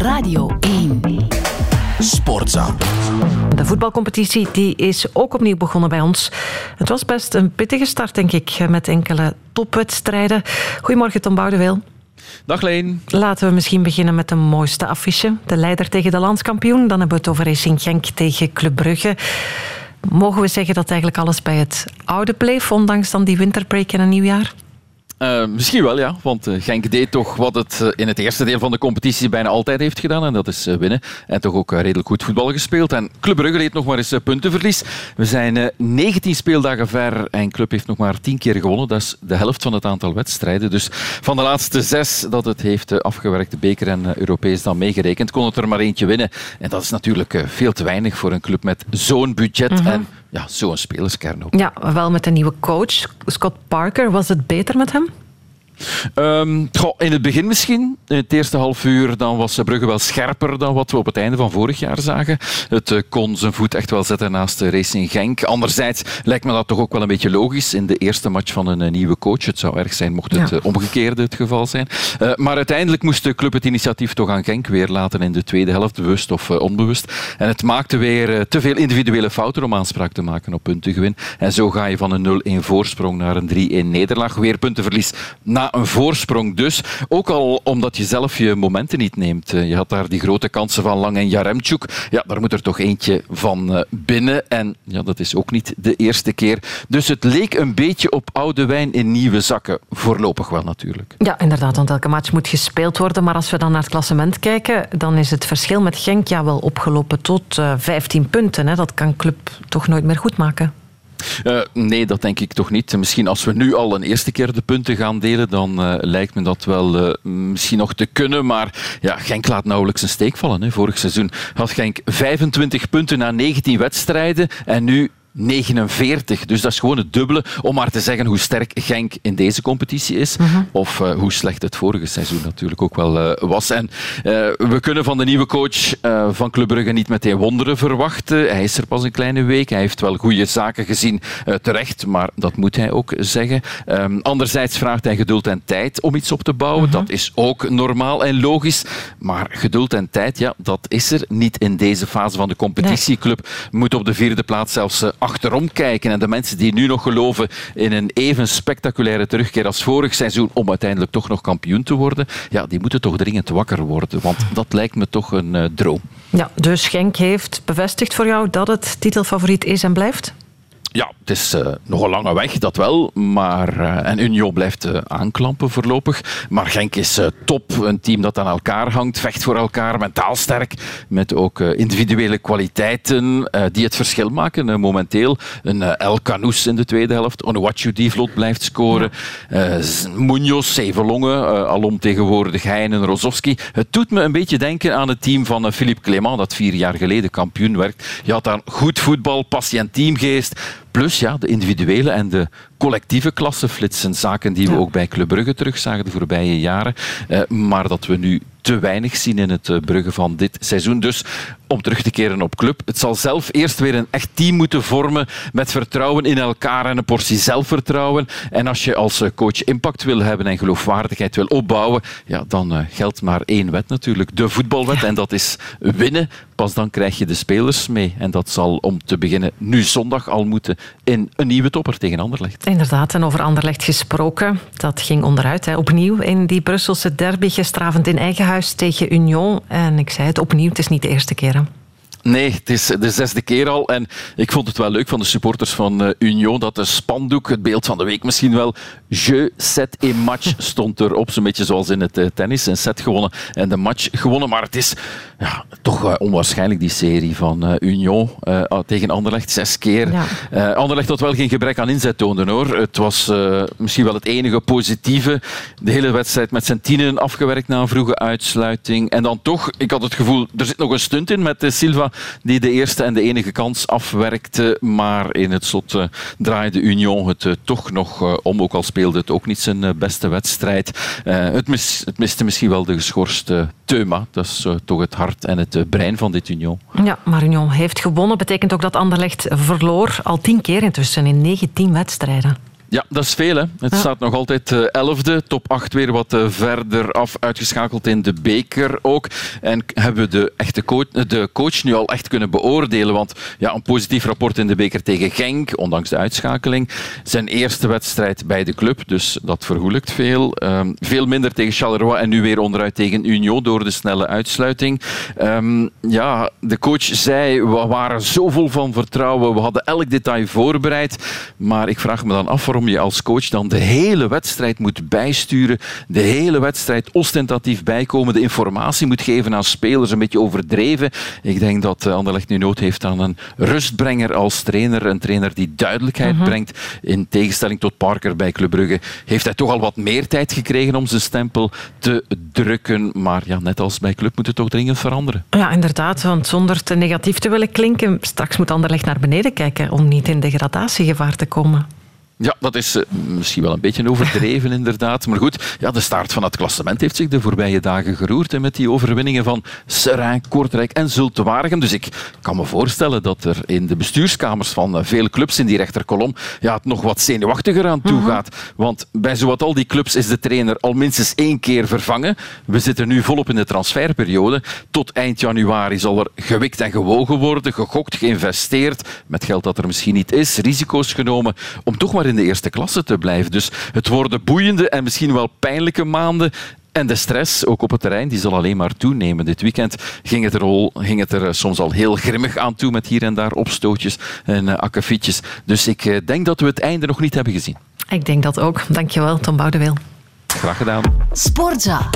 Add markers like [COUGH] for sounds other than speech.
Radio 1. Sportza. De voetbalcompetitie die is ook opnieuw begonnen bij ons. Het was best een pittige start, denk ik, met enkele topwedstrijden. Goedemorgen, Tom Boudeweel. Dag Leen. Laten we misschien beginnen met de mooiste affiche. De leider tegen de landskampioen. Dan hebben we het over Racing Genk tegen Club Brugge. Mogen we zeggen dat eigenlijk alles bij het oude bleef, ondanks dan die winterbreak en een nieuwjaar? Uh, misschien wel, ja. Want uh, Genk deed toch wat het uh, in het eerste deel van de competitie bijna altijd heeft gedaan. En dat is winnen. En toch ook redelijk goed voetbal gespeeld. En Club Brugge leed nog maar eens puntenverlies. We zijn 19 speeldagen ver en Club heeft nog maar 10 keer gewonnen. Dat is de helft van het aantal wedstrijden. Dus van de laatste zes dat het heeft afgewerkt, de beker en Europees dan meegerekend, kon het er maar eentje winnen. En dat is natuurlijk veel te weinig voor een club met zo'n budget. Mhm. En ja, zo'n spelerskern ook. Ja, wel met een nieuwe coach, Scott Parker. Was het beter met hem? Um, goh, in het begin misschien. In het eerste half uur dan was Brugge wel scherper dan wat we op het einde van vorig jaar zagen. Het uh, kon zijn voet echt wel zetten naast Racing Genk. Anderzijds lijkt me dat toch ook wel een beetje logisch in de eerste match van een uh, nieuwe coach. Het zou erg zijn mocht het Ja. uh, omgekeerde het geval zijn. Maar uiteindelijk moest de club het initiatief toch aan Genk weer laten in de tweede helft, bewust of onbewust. En het maakte weer te veel individuele fouten om aanspraak te maken op puntengewin. En zo ga je van een 0-1 voorsprong naar een 3-1 nederlaag. Weer puntenverlies na een voorsprong dus. Ook al omdat je zelf je momenten niet neemt. Uh, Je had daar die grote kansen van Lang en Jaremchuk. Ja, daar moet er toch eentje van uh, binnen. En ja, dat is ook niet de eerste keer. Dus het leek een beetje op oude wijn in nieuwe zakken. Voorlopig wel natuurlijk. Ja, inderdaad, want elke match moet gespeeld worden. Maar als we dan naar het klassement kijken, dan is het verschil met Genk ja, wel opgelopen tot uh, 15 punten. Hè. Dat kan Club toch nooit meer goed maken. Uh, nee, dat denk ik toch niet. Misschien als we nu al een eerste keer de punten gaan delen, dan uh, lijkt me dat wel uh, misschien nog te kunnen. Maar ja, Genk laat nauwelijks een steek vallen. Hè. Vorig seizoen had Genk 25 punten na 19 wedstrijden en nu 49. Dus dat is gewoon het dubbele om maar te zeggen hoe sterk Genk in deze competitie is. Mhm. Of uh, hoe slecht het vorige seizoen natuurlijk ook wel uh, was. En uh, we kunnen van de nieuwe coach van Club Brugge niet meteen wonderen verwachten. Hij is er pas een kleine week. Hij heeft wel goede zaken gezien terecht, maar dat moet hij ook zeggen. Um, anderzijds vraagt hij geduld en tijd om iets op te bouwen. Mhm. Dat is ook normaal en logisch. Maar geduld en tijd, ja, dat is er niet in deze fase van de competitie. Club moet op de vierde plaats zelfs achterom kijken. En de mensen die nu nog geloven in een even spectaculaire terugkeer als vorig seizoen om uiteindelijk toch nog kampioen te worden, ja, die moeten toch dringend wakker worden. Want dat lijkt me toch een uh, droom. Ja, dus Genk heeft bevestigd voor jou dat het titelfavoriet is en blijft? Ja, het is uh, nog een lange weg, dat wel. Maar, uh, en Union blijft uh, aanklampen voorlopig. Maar Genk is top. Een team dat aan elkaar hangt, vecht voor elkaar, mentaal sterk. Met ook individuele kwaliteiten die het verschil maken. momenteel een El Canoes in de tweede helft. Onuachu die vlot blijft scoren. Munoz, Zevenlongen, alom tegenwoordig Heinen, Rozovski. Het doet me een beetje denken aan het team van Philippe Clément, dat vier jaar geleden kampioen werd. Je had daar goed voetbal, passie en teamgeest. Plus ja, de individuele en de collectieve klasseflitsen. Zaken die we Ja. ook bij Club Brugge terugzagen de voorbije jaren. Uh, maar dat we nu te weinig zien in het uh, Brugge van dit seizoen. Dus om terug te keren op club. Het zal zelf eerst weer een echt team moeten vormen met vertrouwen in elkaar en een portie zelfvertrouwen. En als je als uh, coach impact wil hebben en geloofwaardigheid wil opbouwen, ja, dan uh, geldt maar één wet natuurlijk. De voetbalwet. Ja. En dat is winnen. Pas dan krijg je de spelers mee. En dat zal om te beginnen nu zondag al moeten in een nieuwe topper tegen Anderlecht. Inderdaad, en over Anderlecht gesproken. Dat ging onderuit, hè. opnieuw in die Brusselse derby gisteravond in eigen huis tegen Union. En ik zei het opnieuw, het is niet de eerste keer. Nee, het is de zesde keer al. En ik vond het wel leuk van de supporters van uh, Union dat de spandoek, het beeld van de week misschien wel, je set in match [LAUGHS] stond erop. Zo'n beetje zoals in het uh, tennis. Een set gewonnen en de match gewonnen. Maar het is ja, toch uh, onwaarschijnlijk, die serie van Union tegen Anderlecht. Zes keer. Ja. Anderlecht had wel geen gebrek aan inzet tonen hoor. Het was misschien wel het enige positieve. De hele wedstrijd met zijn tienen afgewerkt na een vroege uitsluiting. En dan toch, ik had het gevoel, er zit nog een stunt in met Silva die de eerste en de enige kans afwerkte. Maar in het slot uh, draaide Union het uh, toch nog uh, om, ook al speelde het ook niet zijn beste wedstrijd. Het, het, miste misschien wel de geschorste Teuma. Dat is toch het hart en het brein van dit Union. Ja, maar Union heeft gewonnen. Betekent ook dat Anderlecht verloor al tien keer intussen in 19 wedstrijden. Ja, dat is veel. Hè. Het staat nog altijd uh, elfde. Top 8 weer wat uh, verder af. Uitgeschakeld in de beker ook. En hebben we de, echte coach, de coach nu al echt kunnen beoordelen. Want ja, een positief rapport in de beker tegen Genk, ondanks de uitschakeling. Zijn eerste wedstrijd bij de club, dus dat vergoelijkt veel. Um, veel minder tegen Charleroi en nu weer onderuit tegen Union door de snelle uitsluiting. Um, ja, de coach zei, we waren zo vol van vertrouwen. We hadden elk detail voorbereid. Maar ik vraag me dan af waarom je als coach dan de hele wedstrijd moet bijsturen, de hele wedstrijd ostentatief bijkomen, de informatie moet geven aan spelers, een beetje overdreven. Ik denk dat eh, Anderlecht nu nood heeft aan een rustbrenger als trainer, een trainer die duidelijkheid mhm. brengt. In tegenstelling tot Parker bij Club Brugge heeft hij toch al wat meer tijd gekregen om zijn stempel te drukken. Maar ja, net als bij Club moet het toch dringend veranderen. Ja, inderdaad, want zonder te negatief te willen klinken, straks moet Anderlecht naar beneden kijken om niet in degradatiegevaar te komen. Ja, dat is uh, misschien wel een beetje overdreven, [LAUGHS] inderdaad. Maar goed, ja, de staart van het klassement heeft zich de voorbije dagen geroerd. En met die overwinningen van Seraing, Kortrijk en Zultewaregem. Dus ik kan me voorstellen dat er in de bestuurskamers van uh, veel clubs in die rechterkolom ja, het nog wat zenuwachtiger aan toe mhm. gaat. Want bij zowat al die clubs is de trainer al minstens één keer vervangen. We zitten nu volop in de transferperiode. Tot eind januari zal er gewikt en gewogen worden, gegokt, geïnvesteerd. Met geld dat er misschien niet is, risico's genomen. Om toch maar in de eerste klasse te blijven. Dus het worden boeiende en misschien wel pijnlijke maanden. En de stress, ook op het terrein, die zal alleen maar toenemen. Dit weekend ging het er, al, ging het er eh, soms al heel grimmig aan toe met hier en daar opstootjes en uh, akkefietjes. Dus ik uh, denk dat we het einde nog niet hebben gezien. Ik denk dat ook. Dankjewel, Tom Boudeweel. Graag gedaan. Sportza.